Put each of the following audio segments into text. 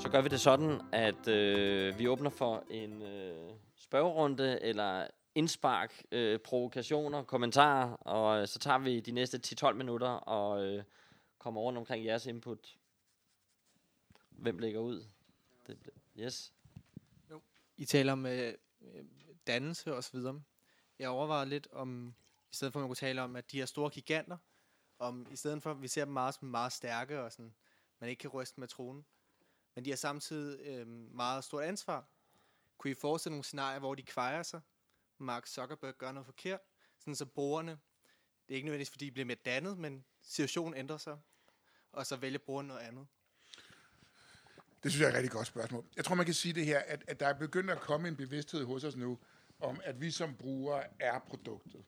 Så gør vi det sådan, at øh, vi åbner for en øh, spørgerunde, eller indspark, øh, provokationer, kommentarer, og øh, så tager vi de næste 10-12 minutter og øh, kommer rundt omkring jeres input. Hvem ligger ud? Det, yes. Jo. I taler om øh, dannelse og så videre. Jeg overvejer lidt om, i stedet for at man kunne tale om, at de her store giganter, om i stedet for, at vi ser dem meget meget stærke og sådan, man ikke kan ryste med tronen, men de har samtidig øh, meget stort ansvar. Kunne I forestille nogle scenarier, hvor de kvejer sig? Mark Zuckerberg gør noget forkert, sådan så brugerne, det er ikke nødvendigvis, fordi de bliver mere dannet, men situationen ændrer sig, og så vælger brugerne noget andet. Det synes jeg er et rigtig godt spørgsmål. Jeg tror, man kan sige det her, at, at der er begyndt at komme en bevidsthed hos os nu, om at vi som brugere er produktet.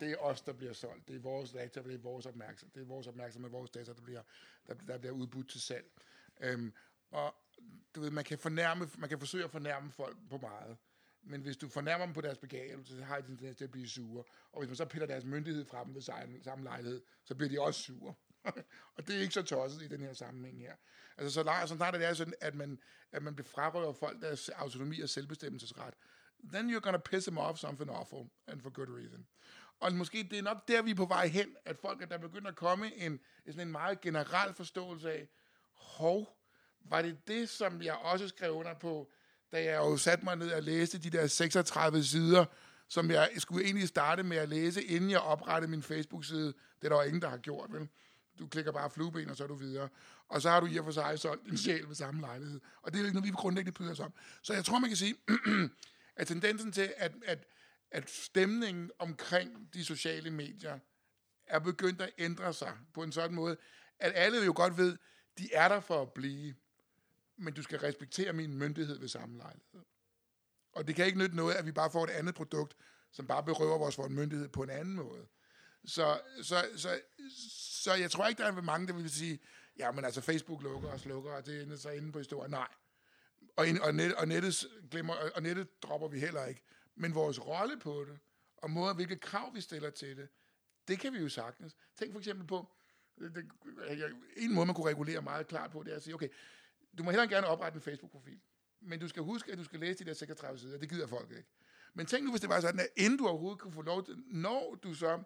Det er os, der bliver solgt. Det er vores data, det er vores opmærksomhed, det er vores opmærksomhed, vores data, der bliver, der, der bliver udbudt til salg. Øhm, og du ved, man kan, fornærme, man kan forsøge at fornærme folk på meget. Men hvis du fornærmer dem på deres begavelse, så har de tendens til at blive sure. Og hvis man så piller deres myndighed fra dem ved samme lejlighed, så bliver de også sure. og det er ikke så tosset i den her sammenhæng her. Altså så langt, så snart det er sådan, at man, at man frarøver folk deres autonomi og selvbestemmelsesret, then you're gonna piss them off something awful, and for good reason. Og måske det er nok der, vi er på vej hen, at folk, at der begynder at komme en, sådan en meget generel forståelse af, hov, var det det, som jeg også skrev under på, da jeg jo satte mig ned og læste de der 36 sider, som jeg skulle egentlig starte med at læse, inden jeg oprettede min Facebook-side. Det er der jo ingen, der har gjort, vel? Du klikker bare flueben, og så er du videre. Og så har du i og for sig solgt din sjæl ved samme lejlighed. Og det er jo ikke noget, vi grundlæggende bryder os om. Så jeg tror, man kan sige, at tendensen til, at, at, at stemningen omkring de sociale medier er begyndt at ændre sig på en sådan måde, at alle jo godt ved, de er der for at blive, men du skal respektere min myndighed ved samme lejlighed. Og det kan ikke nytte noget, at vi bare får et andet produkt, som bare berøver vores for en myndighed på en anden måde. Så, så, så, så jeg tror ikke, der er mange, der vil sige, ja, men altså Facebook lukker og slukker, og det ender så inde på historien. Nej. Og, og, net, og, nettet glemmer, og nettet dropper vi heller ikke. Men vores rolle på det, og måde, hvilke krav vi stiller til det, det kan vi jo sagtens. Tænk for eksempel på, det, en måde, man kunne regulere meget klart på, det er at sige, okay, du må heller gerne oprette en Facebook-profil, men du skal huske, at du skal læse de der 36 sider. Det gider folk ikke. Men tænk nu, hvis det var sådan, at inden du overhovedet kunne få lov til, når du så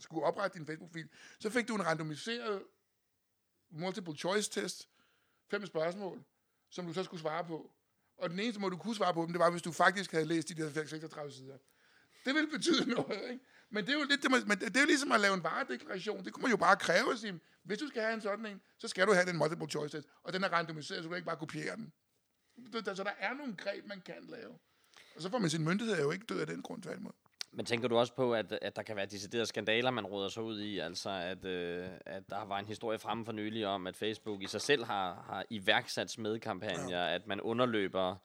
skulle oprette din Facebook-profil, så fik du en randomiseret multiple choice test, fem spørgsmål, som du så skulle svare på. Og den eneste måde, du kunne svare på dem, det var, hvis du faktisk havde læst de der 36 sider. Det ville betyde noget, ikke? Men det er jo, lidt, det, men det er jo ligesom at lave en varedeklaration. Det kunne man jo bare kræve at sige, hvis du skal have en sådan en, så skal du have den multiple choice test, og den er randomiseret, så du kan ikke bare kopiere den. Så der er nogle greb, man kan lave. Og så får man sin myndighed jo ikke død af den grund, tværtimod. Men tænker du også på, at, at der kan være deciderede skandaler, man råder sig ud i? Altså, at, øh, at der var en historie fremme for nylig om, at Facebook i sig selv har, har iværksat smedkampagner, ja. at man underløber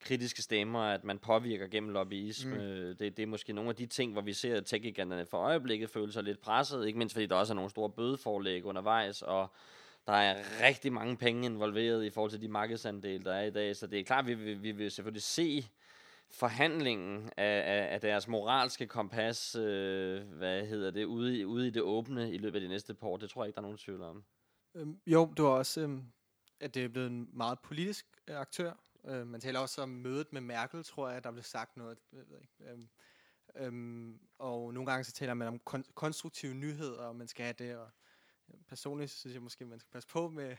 kritiske stemmer, at man påvirker gennem lobbyisme. Mm. Det, det er måske nogle af de ting, hvor vi ser, at tech for øjeblikket føler sig lidt presset, ikke mindst fordi der også er nogle store bødeforlæg undervejs, og der er rigtig mange penge involveret i forhold til de markedsandele, der er i dag. Så det er klart, at vi, vi, vi vil selvfølgelig se forhandlingen af, af, af deres moralske kompas, øh, hvad hedder det, ude i, ude i det åbne i løbet af de næste par år. Det tror jeg ikke, der er nogen tvivl om. Øhm, jo, det var også, øhm, at det er blevet en meget politisk øh, aktør. Øh, man taler også om mødet med Merkel, tror jeg, der blev sagt noget. Jeg ved ikke. Øhm, øhm, og nogle gange så taler man om kon- konstruktive nyheder, og man skal have det. Og personligt synes jeg måske, man skal passe på med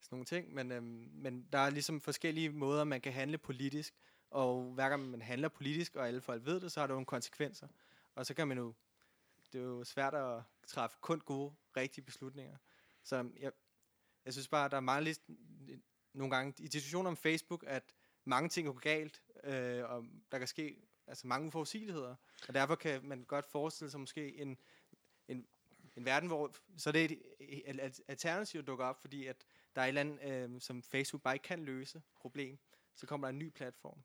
sådan nogle ting. Men, øhm, men der er ligesom forskellige måder, man kan handle politisk. Og hver gang man handler politisk, og alle folk ved det, så har det nogle konsekvenser. Og så kan man jo, det er jo svært at træffe kun gode, rigtige beslutninger. Så jeg, jeg synes bare, der er meget nogle gange i diskussioner om Facebook, at mange ting går galt, øh, og der kan ske altså mange uforudsigeligheder. Og derfor kan man godt forestille sig måske en, en, en verden, hvor så det er et, et alternativ dukker op, fordi at der er et eller andet, øh, som Facebook bare ikke kan løse problem. Så kommer der en ny platform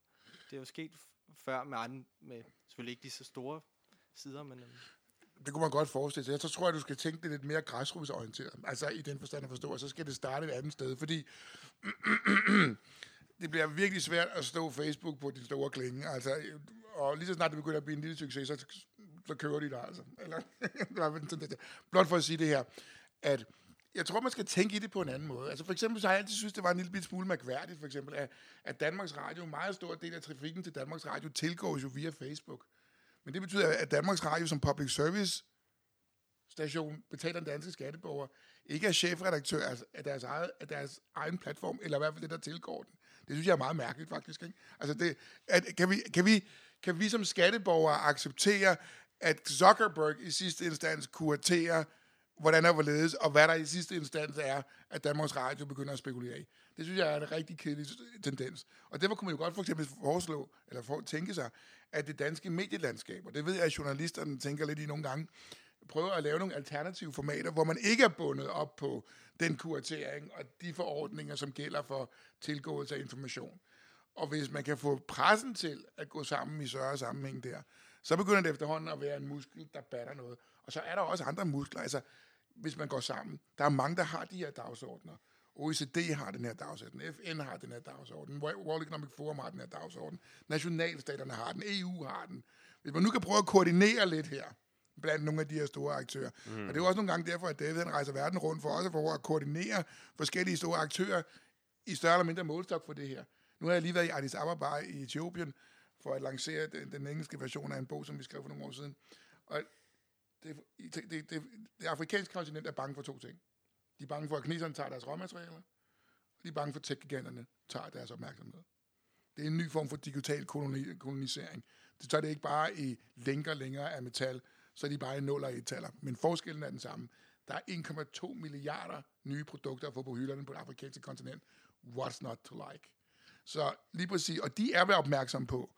det er jo sket før med, andre, med selvfølgelig ikke lige så store sider, men... Øh, det kunne man godt forestille sig. Jeg så tror jeg, du skal tænke det lidt mere græsrodsorienteret. Altså i den forstand at forstå, og så skal det starte et andet sted, fordi det bliver virkelig svært at stå Facebook på din store klinge. Altså, og lige så snart det begynder at blive en lille succes, så, så kører de dig. altså. Eller, blot for at sige det her, at jeg tror, man skal tænke i det på en anden måde. Altså for eksempel så har jeg altid synes, det var en lille smule mærkværdigt, for eksempel, at, at Danmarks Radio, en meget stor del af trafikken til Danmarks Radio, tilgås jo via Facebook. Men det betyder, at Danmarks Radio som public service station betaler den danske skatteborger, ikke er chefredaktør altså af deres, eget, af deres egen platform, eller i hvert fald det, der tilgår den. Det synes jeg er meget mærkeligt, faktisk. Ikke? Altså det, at, kan, vi, kan, vi, kan vi som skatteborgere acceptere, at Zuckerberg i sidste instans kuraterer, hvordan er hvorledes, og hvad der i sidste instans er, at Danmarks Radio begynder at spekulere i. Det synes jeg er en rigtig kedelig tendens. Og derfor kunne man jo godt for eksempel foreslå, eller for, tænke sig, af det danske medielandskab, og det ved jeg, at journalisterne tænker lidt i nogle gange, prøver at lave nogle alternative formater, hvor man ikke er bundet op på den kuratering og de forordninger, som gælder for tilgåelse af information. Og hvis man kan få pressen til at gå sammen i større sammenhæng der, så begynder det efterhånden at være en muskel, der batter noget. Og så er der også andre muskler, altså hvis man går sammen. Der er mange, der har de her dagsordner. OECD har den her dagsorden, FN har den her dagsorden, World Economic Forum har den her dagsorden, nationalstaterne har den, EU har den. Hvis man nu kan prøve at koordinere lidt her, blandt nogle af de her store aktører. Mm. Og det er jo også nogle gange derfor, at David han rejser verden rundt for også for at koordinere forskellige store aktører i større eller mindre målstok for det her. Nu har jeg lige været i Addis Ababa i Etiopien for at lancere den, den engelske version af en bog, som vi skrev for nogle år siden. Og det, det, det, det, det afrikanske kontinent er bange for to ting. De er bange for, at kineserne tager deres råmaterialer, og de er bange for, at tech-giganterne tager deres opmærksomhed. Det er en ny form for digital koloni, kolonisering. Det tager det ikke bare i længere længere af metal, så er de bare i nuller i taler. Men forskellen er den samme. Der er 1,2 milliarder nye produkter at få på hylderne på det afrikanske kontinent. What's not to like? Så lige præcis, og de er ved opmærksom på,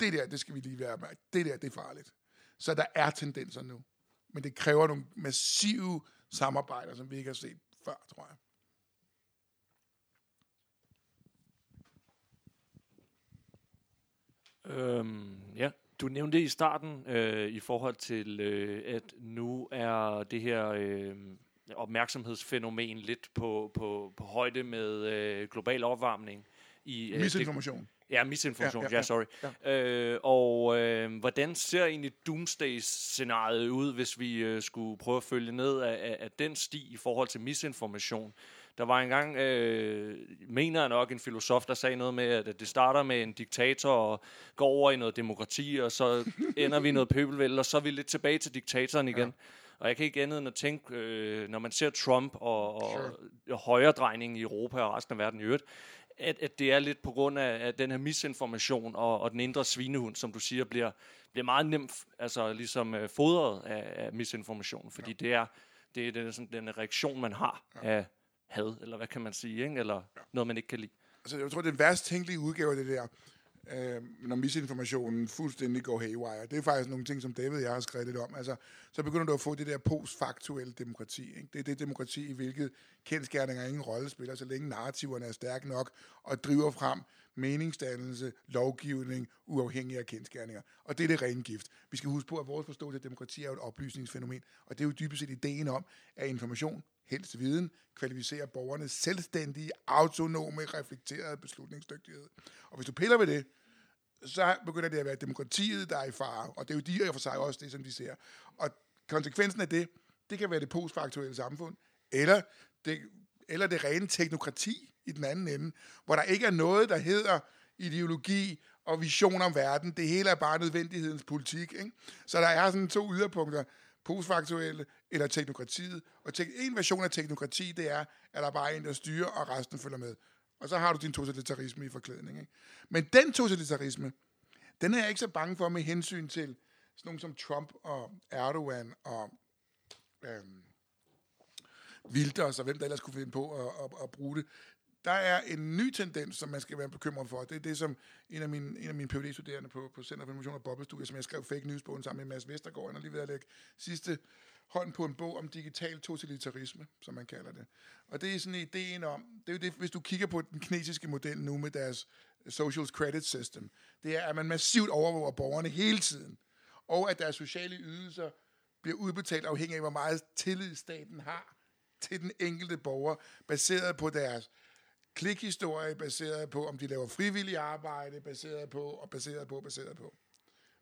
det der, det skal vi lige være med. Det der, det er farligt. Så der er tendenser nu. Men det kræver nogle massive samarbejder, som vi ikke har set før, tror jeg. Øhm, ja, du nævnte i starten øh, i forhold til, øh, at nu er det her øh, opmærksomhedsfænomen lidt på, på, på højde med øh, global opvarmning. I, øh, Misinformation. Ja, misinformation, ja, ja, ja, ja sorry. Ja. Øh, og øh, hvordan ser egentlig doomsday-scenariet ud, hvis vi øh, skulle prøve at følge ned af, af, af den sti i forhold til misinformation? Der var engang, øh, mener jeg nok, en filosof, der sagde noget med, at det starter med en diktator og går over i noget demokrati, og så ender vi i noget pøbelvælde, og så er vi lidt tilbage til diktatoren igen. Ja. Og jeg kan ikke andet end at tænke, øh, når man ser Trump og, og sure. højredrejning i Europa og resten af verden i øvrigt, at, at det er lidt på grund af, af den her misinformation og, og den indre svinehund, som du siger, bliver, bliver meget nemt altså ligesom øh, fodret af, af misinformation, fordi ja. det er det er den, sådan, den reaktion, man har ja. af had, eller hvad kan man sige, ikke? eller ja. noget, man ikke kan lide. Altså, jeg tror, det er den værst tænkelige udgave af det der, øh, når misinformationen fuldstændig går haywire. Det er faktisk nogle ting, som David og jeg har skrevet lidt om. Altså, så begynder du at få det der postfaktuelle demokrati. Ikke? Det er det demokrati, i hvilket kendskærninger ingen rolle spiller, så længe narrativerne er stærke nok og driver frem meningsdannelse, lovgivning, uafhængig af kendskærninger. Og det er det rene gift. Vi skal huske på, at vores forståelse af demokrati er jo et oplysningsfænomen, og det er jo dybest set ideen om, at information, helst viden, kvalificerer borgernes selvstændige, autonome, reflekterede beslutningsdygtighed. Og hvis du piller ved det, så begynder det at være demokratiet, der er i fare, og det er jo de for sig også det, som de ser. Og konsekvensen af det, det kan være det postfaktuelle samfund, eller det, eller det rene teknokrati i den anden ende, hvor der ikke er noget, der hedder ideologi og vision om verden. Det hele er bare nødvendighedens politik. Ikke? Så der er sådan to yderpunkter postfaktuelle eller teknokratiet. Og te- en version af teknokrati, det er, at der bare er en, der styrer, og resten følger med. Og så har du din totalitarisme i forklædning. Ikke? Men den totalitarisme, den er jeg ikke så bange for med hensyn til sådan nogen som Trump og Erdogan og øhm, Wilders og hvem der ellers kunne finde på at, at, at bruge det der er en ny tendens, som man skal være bekymret for. Det er det, som en af mine, en af mine PhD-studerende på, på Center for Information og Bobbelstudier, som jeg skrev fake news på sammen med Mads Vestergaard, han er lige ved at lægge sidste hånd på en bog om digital totalitarisme, som man kalder det. Og det er sådan ideen om, det er jo det, hvis du kigger på den kinesiske model nu med deres øh, social credit system, det er, at man massivt overvåger borgerne hele tiden, og at deres sociale ydelser bliver udbetalt afhængig af, hvor meget tillid staten har til den enkelte borger, baseret på deres klikhistorie baseret på, om de laver frivillig arbejde, baseret på, og baseret på, baseret på.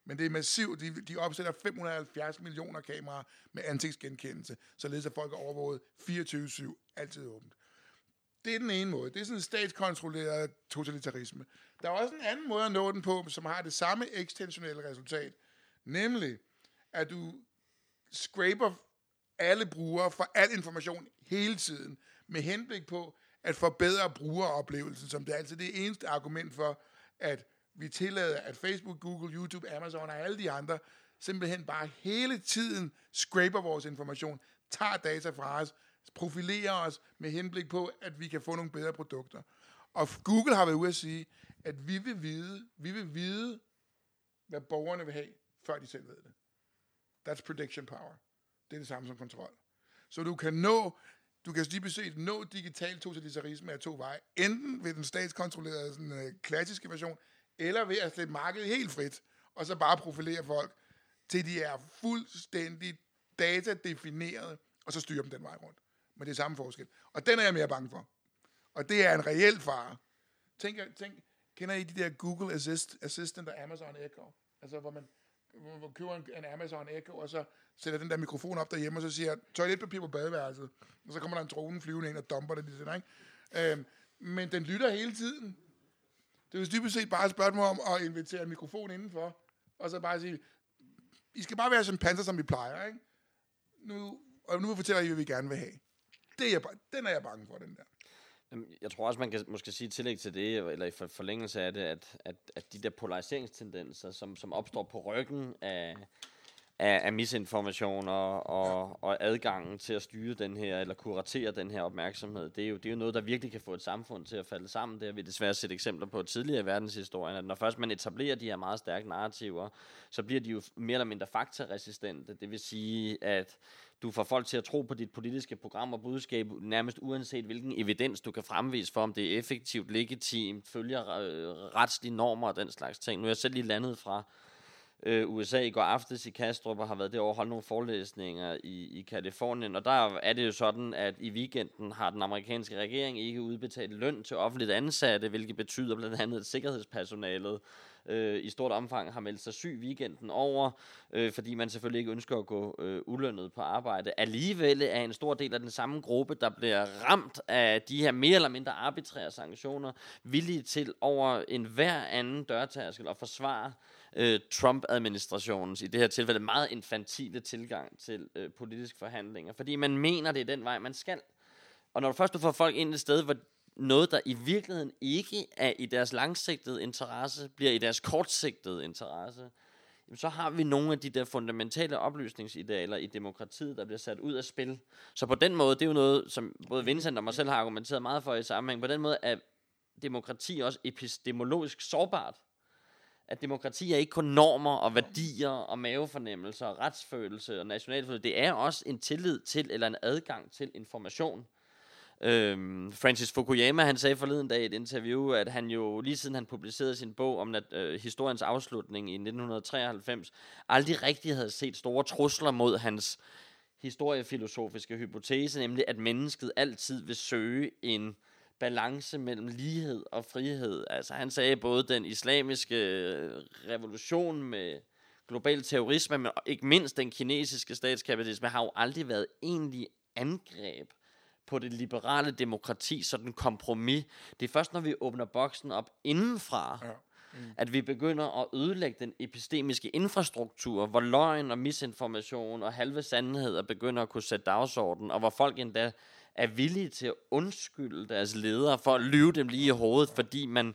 Men det er massivt. De, de opsætter 570 millioner kameraer med ansigtsgenkendelse, således at folk er overvåget 24-7, altid åbent. Det er den ene måde. Det er sådan en statskontrolleret totalitarisme. Der er også en anden måde at nå den på, som har det samme ekstensionelle resultat. Nemlig, at du scraper alle brugere for al information hele tiden, med henblik på at forbedre brugeroplevelsen, som det er altid det eneste argument for, at vi tillader, at Facebook, Google, YouTube, Amazon og alle de andre simpelthen bare hele tiden scraper vores information, tager data fra os, profilerer os med henblik på, at vi kan få nogle bedre produkter. Og Google har været ude at sige, at vi vil vide, vi vil vide, hvad borgerne vil have, før de selv ved det. That's prediction power. Det er det samme som kontrol. Så du kan nå, du kan lige set nå digital totalitarisme af to veje. Enten ved den statskontrollerede sådan, øh, klassiske version, eller ved at sætte markedet helt frit, og så bare profilere folk, til de er fuldstændig datadefineret, og så styre dem den vej rundt. Men det er samme forskel. Og den er jeg mere bange for. Og det er en reel fare. Tænk, tænk kender I de der Google Assist, Assistant og Amazon Echo? Altså, hvor man, hvor man køber en, en Amazon Echo, og så sætter den der mikrofon op derhjemme, og så siger toiletpapir på badeværelset. Og så kommer der en drone flyvende ind og dumper det, det ikke? Øhm, men den lytter hele tiden. Det er jo dybest set bare et spørgsmål om at invitere en mikrofon indenfor, og så bare sige, I skal bare være som panser, som vi plejer, ikke? Nu, og nu fortæller I, hvad vi gerne vil have. Det er jeg, den er jeg bange for, den der. Jeg tror også, man kan måske sige tillæg til det, eller i forlængelse af det, at, at, at de der polariseringstendenser, som, som opstår på ryggen af, af, af misinformation og, og, og adgangen til at styre den her, eller kuratere den her opmærksomhed, det er, jo, det er jo noget, der virkelig kan få et samfund til at falde sammen. Det har vi desværre set eksempler på tidligere i verdenshistorien, at når først man etablerer de her meget stærke narrativer, så bliver de jo mere eller mindre faktaresistente. Det vil sige, at du får folk til at tro på dit politiske program og budskab, nærmest uanset hvilken evidens du kan fremvise for, om det er effektivt, legitimt, følger øh, retslige normer og den slags ting. Nu er jeg selv lige landet fra øh, USA i går aftes i Kastrup og har været derovre og holdt nogle forelæsninger i, i Kalifornien. Og der er det jo sådan, at i weekenden har den amerikanske regering ikke udbetalt løn til offentligt ansatte, hvilket betyder blandt andet, at sikkerhedspersonalet øh, i stort omfang har meldt sig syg weekenden over, øh, fordi man selvfølgelig ikke ønsker at gå øh, ulønnet på arbejde. Alligevel er en stor del af den samme gruppe, der bliver ramt af de her mere eller mindre arbitrære sanktioner, villige til over en hver anden dørtærskel at forsvare øh, Trump-administrationens, i det her tilfælde meget infantile tilgang til øh, politiske forhandlinger, fordi man mener, det er den vej, man skal. Og når du først får folk ind et sted, hvor noget, der i virkeligheden ikke er i deres langsigtede interesse, bliver i deres kortsigtede interesse, jamen så har vi nogle af de der fundamentale oplysningsidealer i demokratiet, der bliver sat ud af spil. Så på den måde, det er jo noget, som både Vincent og mig selv har argumenteret meget for i sammenhæng, på den måde er demokrati også epistemologisk sårbart. At demokrati er ikke kun normer og værdier og mavefornemmelser og retsfølelse og nationalfølelse. Det er også en tillid til eller en adgang til information. Øhm, Francis Fukuyama, han sagde forleden dag i et interview, at han jo lige siden han publicerede sin bog om nat, øh, historiens afslutning i 1993, aldrig rigtig havde set store trusler mod hans historiefilosofiske hypotese, nemlig at mennesket altid vil søge en balance mellem lighed og frihed. Altså han sagde både den islamiske revolution med global terrorisme, men ikke mindst den kinesiske statskapitalisme, har jo aldrig været egentlig angreb på det liberale demokrati, sådan kompromis. Det er først, når vi åbner boksen op indenfra, ja. Mm. at vi begynder at ødelægge den epistemiske infrastruktur, hvor løgn og misinformation og halve sandheder begynder at kunne sætte dagsordenen, og hvor folk endda er villige til at undskylde deres ledere for at lyve dem lige i hovedet, fordi man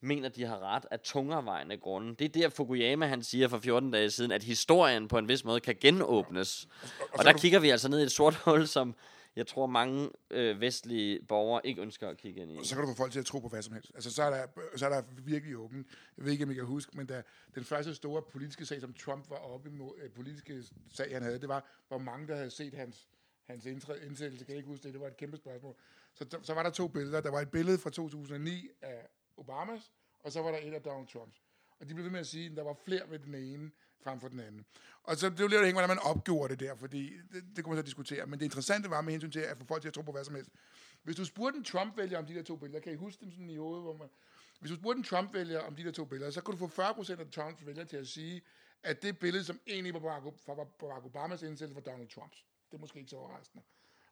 mener, de har ret af tungervejende grunde. Det er der Fukuyama han siger for 14 dage siden, at historien på en vis måde kan genåbnes. Og, og der kigger vi altså ned i et sort hul, som jeg tror mange øh, vestlige borgere ikke ønsker at kigge ind i. Så kan du få folk til at tro på hvad som helst. Altså, så er der, så er der virkelig åben. Jeg ved ikke, om I kan huske, men da, den første store politiske sag, som Trump var oppe imod, øh, politiske sag, han havde, det var, hvor mange, der havde set hans, hans indsættelse. Kan jeg ikke huske det? Det var et kæmpe spørgsmål. Så, så var der to billeder. Der var et billede fra 2009 af Obamas, og så var der et af Donald Trumps. Og de blev ved med at sige, at der var flere ved den ene frem for den anden. Og så det blev lidt afhængigt, hvordan man opgjorde det der, fordi det, det kunne man så diskutere. Men det interessante var med hensyn til at få folk til at tro på hvad som helst. Hvis du spurgte en Trump-vælger om de der to billeder, kan I huske dem sådan i hovedet, hvor man... Hvis du spurgte en Trump-vælger om de der to billeder, så kunne du få 40% af Trumps vælgere til at sige, at det billede, som egentlig var Barack, var Barack Obamas indsættelse, var Donald Trumps. Det er måske ikke så overraskende.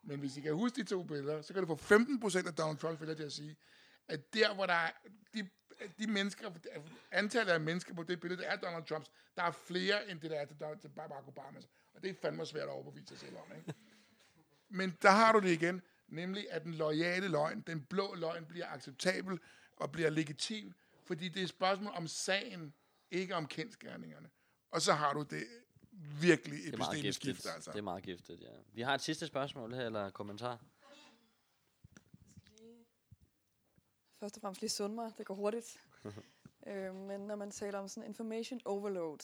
Men hvis I kan huske de to billeder, så kan du få 15% af Donald Trump vælger til at sige, at der, hvor der er de, de mennesker, antallet af mennesker på det billede, der er Donald Trumps, der er flere, end det der er til, til Barack Obamas. Og det er fandme svært at overbevise sig selv om, ikke? Men der har du det igen, nemlig at den loyale løgn, den blå løgn, bliver acceptabel og bliver legitim, fordi det er et spørgsmål om sagen, ikke om kendskærningerne. Og så har du det virkelig Det er meget epistemisk giftigt. skift, altså. Det er meget giftigt, ja. Vi har et sidste spørgsmål her, eller kommentar. Først og fremmest lige sunde mig, det går hurtigt. øh, men når man taler om sådan information overload,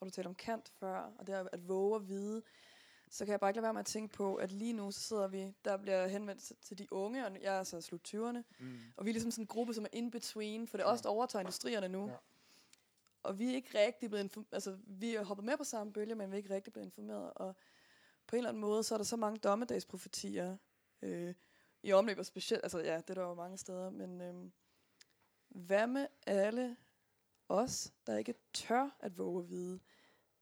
og du taler om Kant før, og det er at våge at vide, så kan jeg bare ikke lade være med at tænke på, at lige nu så sidder vi, der bliver henvendt til- til de unge, og jeg er så slut 20'erne, mm. og vi er ligesom sådan en gruppe, som er in between, for det er os, der overtager industrierne nu. Ja. Og vi er ikke rigtig blevet informeret, altså vi er hoppet med på samme bølge, men vi er ikke rigtig blevet informeret, og på en eller anden måde, så er der så mange dommedagsprofetier øh, i omløb, og specielt, altså ja, det er der jo mange steder, men øhm, hvad med alle os, der ikke tør at våge at vide?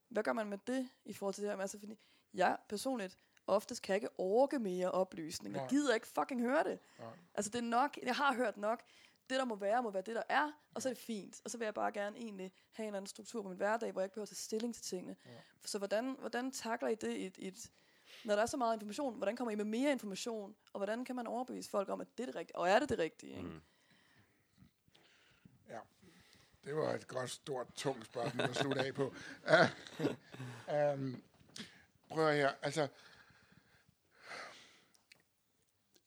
Hvad gør man med det i forhold til det her? Altså, fordi jeg personligt oftest kan jeg ikke orke mere oplysning. Jeg gider ikke fucking høre det. Nej. Altså, det er nok, jeg har hørt nok. Det, der må være, må være det, der er, og så er det fint. Og så vil jeg bare gerne egentlig have en eller anden struktur på min hverdag, hvor jeg ikke behøver at tage stilling til tingene. Ja. Så hvordan, hvordan takler I det et, et, når der er så meget information, hvordan kommer I med mere information, og hvordan kan man overbevise folk om, at det er det rigtige, og er det det rigtige? Ikke? Mm. Ja, det var et godt, stort, tungt spørgsmål at slutte af på. Uh, um, prøv at her, altså...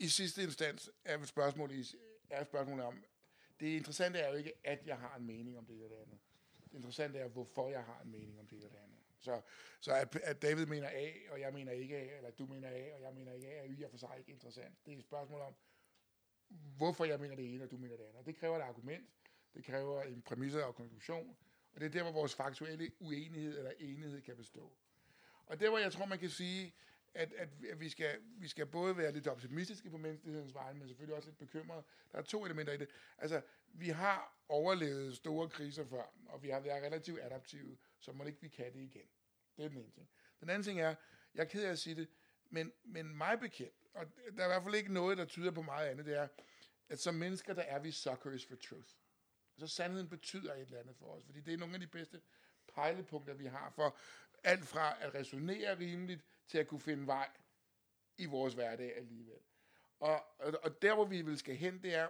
I sidste instans er spørgsmålet, i- er spørgsmålet om... Det interessante er jo ikke, at jeg har en mening om det eller det andet. Det interessante er, hvorfor jeg har en mening om det eller det andet. Så, så at, at David mener A, og jeg mener ikke A, eller du mener A, og jeg mener ikke A, er jo i og for sig ikke interessant. Det er et spørgsmål om, hvorfor jeg mener det ene, og du mener det andet. Det kræver et argument, det kræver en præmisse og konklusion, og det er der, hvor vores faktuelle uenighed eller enighed kan bestå. Og der, hvor jeg tror, man kan sige, at, at, at vi, skal, vi skal både være lidt optimistiske på menneskehedens vegne, men selvfølgelig også lidt bekymrede. Der er to elementer i det. Altså, vi har overlevet store kriser før, og vi har været relativt adaptive, så må ikke vi kan det igen. Det er den ene ting. Den anden ting er, jeg er ked af at sige det, men, men mig bekendt, og der er i hvert fald ikke noget, der tyder på meget andet, det er, at som mennesker, der er vi suckers for truth. Så sandheden betyder et eller andet for os, fordi det er nogle af de bedste pejlepunkter, vi har for alt fra at resonere rimeligt til at kunne finde vej i vores hverdag alligevel. Og, og, og der, hvor vi vil skal hen, det er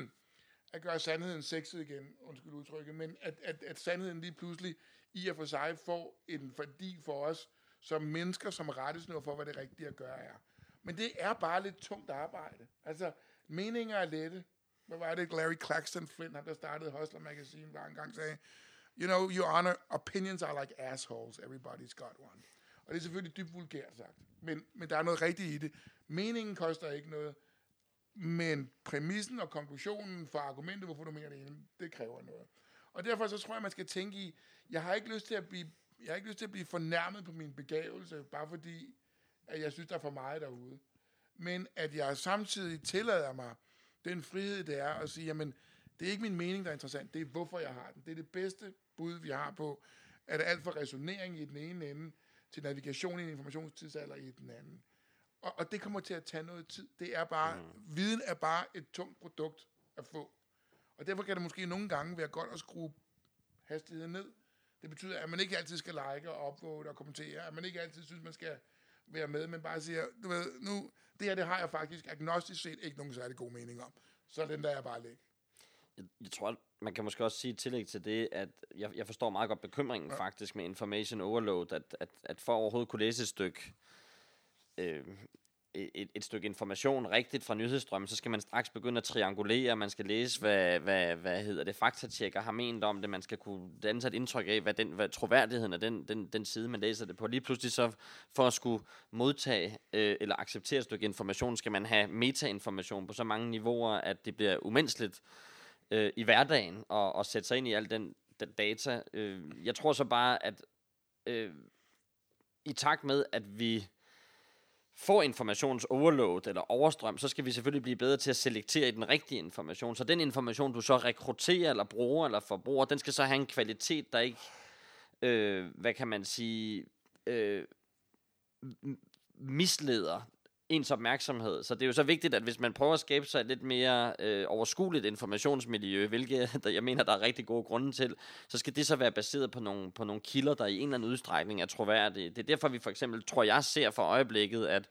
at gøre sandheden sexet igen, undskyld udtrykket, men at, at, at sandheden lige pludselig i og for sig får en værdi for os som mennesker, som rettesnor for, hvad det rigtige at gøre er. Men det er bare lidt tungt arbejde. Altså, meninger er lette. Hvad var det, Larry Claxton Flint, han der startede Hustler Magazine, var engang sagde, You know, your honor, opinions are like assholes. Everybody's got one. Og det er selvfølgelig dybt vulgært sagt. Men, men der er noget rigtigt i det. Meningen koster ikke noget. Men præmissen og konklusionen for argumentet, hvorfor du mener det ene, det kræver noget. Og derfor så tror jeg, man skal tænke i, jeg har ikke lyst til at blive, jeg har ikke lyst til at blive fornærmet på min begavelse, bare fordi, at jeg synes, der er for meget derude. Men at jeg samtidig tillader mig den frihed, det er at sige, jamen, det er ikke min mening, der er interessant, det er hvorfor jeg har den. Det er det bedste bud, vi har på, at alt for resonering i den ene ende, til navigation i en informationstidsalder i den anden. Og, og det kommer til at tage noget tid. Det er bare, mm. viden er bare et tungt produkt at få. Og derfor kan det måske nogle gange være godt at skrue hastigheden ned. Det betyder, at man ikke altid skal like og upvote og kommentere, at man ikke altid synes, man skal være med, men bare siger, du ved, nu, det her, det har jeg faktisk agnostisk set ikke nogen særlig god mening om. Så den der jeg bare lægge. Jeg, jeg tror, man kan måske også sige et tillæg til det, at jeg, jeg forstår meget godt bekymringen ja. faktisk med information overload, at, at, at for overhovedet kunne læse et stykke, øh, et, et stykke information rigtigt fra nyhedsstrømmen, så skal man straks begynde at triangulere, man skal læse, hvad, hvad, hvad hedder det, faktatjekker har ment om det, man skal kunne danne sig et indtryk af, hvad, den, hvad troværdigheden af den, den, den side, man læser det på. Lige pludselig så, for at skulle modtage øh, eller acceptere et stykke information, skal man have metainformation på så mange niveauer, at det bliver umenneskeligt øh, i hverdagen og, og sætte sig ind i al den, den data. Øh, jeg tror så bare, at øh, i takt med, at vi får informations overload eller overstrøm, så skal vi selvfølgelig blive bedre til at selektere i den rigtige information. Så den information, du så rekrutterer eller bruger eller forbruger, den skal så have en kvalitet, der ikke øh, hvad kan man sige, øh, misleder ens opmærksomhed. Så det er jo så vigtigt, at hvis man prøver at skabe sig et lidt mere øh, overskueligt informationsmiljø, hvilket der, jeg mener, der er rigtig gode grunde til, så skal det så være baseret på nogle, på nogle kilder, der i en eller anden udstrækning er troværdige. Det er derfor, vi for eksempel, tror jeg, ser for øjeblikket, at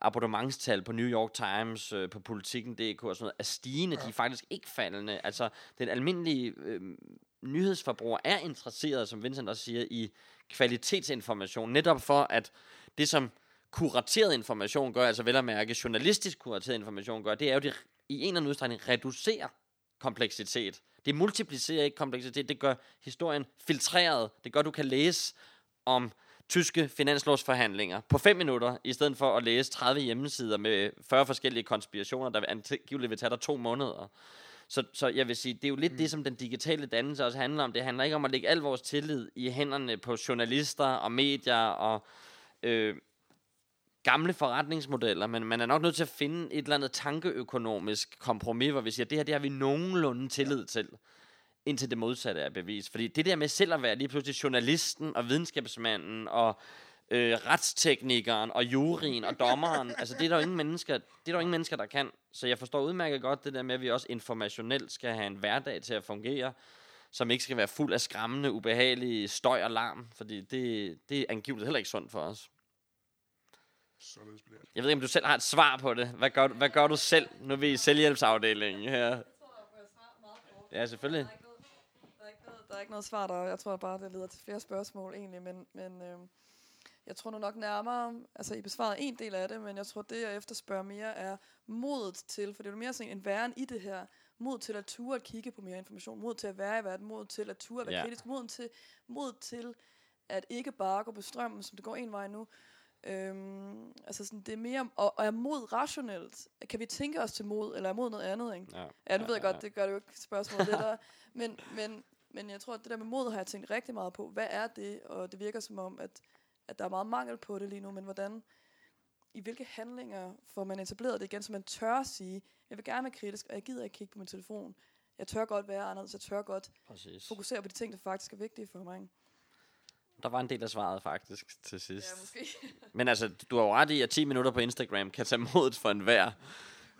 abonnementstal på New York Times, øh, på politikken.dk og sådan noget, er stigende. Ja. De er faktisk ikke faldende. Altså, den almindelige øh, nyhedsforbruger er interesseret, som Vincent også siger, i kvalitetsinformation, netop for at det, som kurateret information gør, altså vel at mærke journalistisk kurateret information gør, det er jo, det i en eller anden udstrækning reducerer kompleksitet. Det multiplicerer ikke kompleksitet, det gør historien filtreret. Det gør, du kan læse om tyske finanslovsforhandlinger på 5 minutter, i stedet for at læse 30 hjemmesider med 40 forskellige konspirationer, der angiveligt vil tage dig to måneder. Så, så jeg vil sige, det er jo lidt mm. det, som den digitale dannelse også handler om. Det handler ikke om at lægge al vores tillid i hænderne på journalister og medier og øh, gamle forretningsmodeller, men man er nok nødt til at finde et eller andet tankeøkonomisk kompromis, hvor vi siger, at det her det har vi nogenlunde tillid til, indtil det modsatte er bevis. Fordi det der med selv at være lige pludselig journalisten og videnskabsmanden og øh, retsteknikeren og juryen og dommeren, altså det er der jo ingen mennesker, det er der jo ingen mennesker, der kan. Så jeg forstår udmærket godt det der med, at vi også informationelt skal have en hverdag til at fungere, som ikke skal være fuld af skræmmende, ubehagelige støj og larm, fordi det, det er angiveligt heller ikke sundt for os. Således bliver det. Jeg ved ikke, om du selv har et svar på det. Hvad gør, hvad gør du selv, nu er vi i selvhjælpsafdelingen her? Ja, selvfølgelig. Der er, ikke noget, der er ikke noget svar der. Jeg tror bare, det leder til flere spørgsmål egentlig, men, men øh, jeg tror nu nok nærmere, altså I besvarede en del af det, men jeg tror, det jeg efterspørger mere er modet til, for det er jo mere sådan en væren i det her, mod til at ture at kigge på mere information, mod til at være i verden, mod til at ture at være ja. kritisk, mod til, mod til at ikke bare gå på strømmen, som det går en vej nu. Øhm, altså sådan, det er mere, og, og er mod rationelt? Kan vi tænke os til mod, eller er mod noget andet, ikke? Ja. Ja, nu ved jeg godt, det gør det jo ikke spørgsmålet lettere. Men, men, men jeg tror, at det der med mod har jeg tænkt rigtig meget på. Hvad er det? Og det virker som om, at, at der er meget mangel på det lige nu. Men hvordan, i hvilke handlinger får man etableret det igen, så man tør at sige, jeg vil gerne være kritisk, og jeg gider ikke kigge på min telefon. Jeg tør godt være anderledes, jeg tør godt Præcis. fokusere på de ting, der faktisk er vigtige for mig. ikke? Der var en del af svaret faktisk til sidst. Ja, måske. Men altså, du har jo ret i, at 10 minutter på Instagram kan tage modet for enhver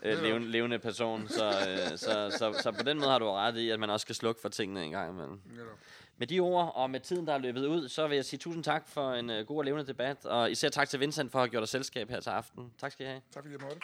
øh, Ja. levende, levende person. Så, øh, så, så, så på den måde har du ret i, at man også skal slukke for tingene en gang imellem. Netop. Med de ord, og med tiden, der er løbet ud, så vil jeg sige tusind tak for en øh, god og levende debat. Og især tak til Vincent for at have gjort dig selskab her til aften. Tak skal I have. Tak fordi jeg måtte.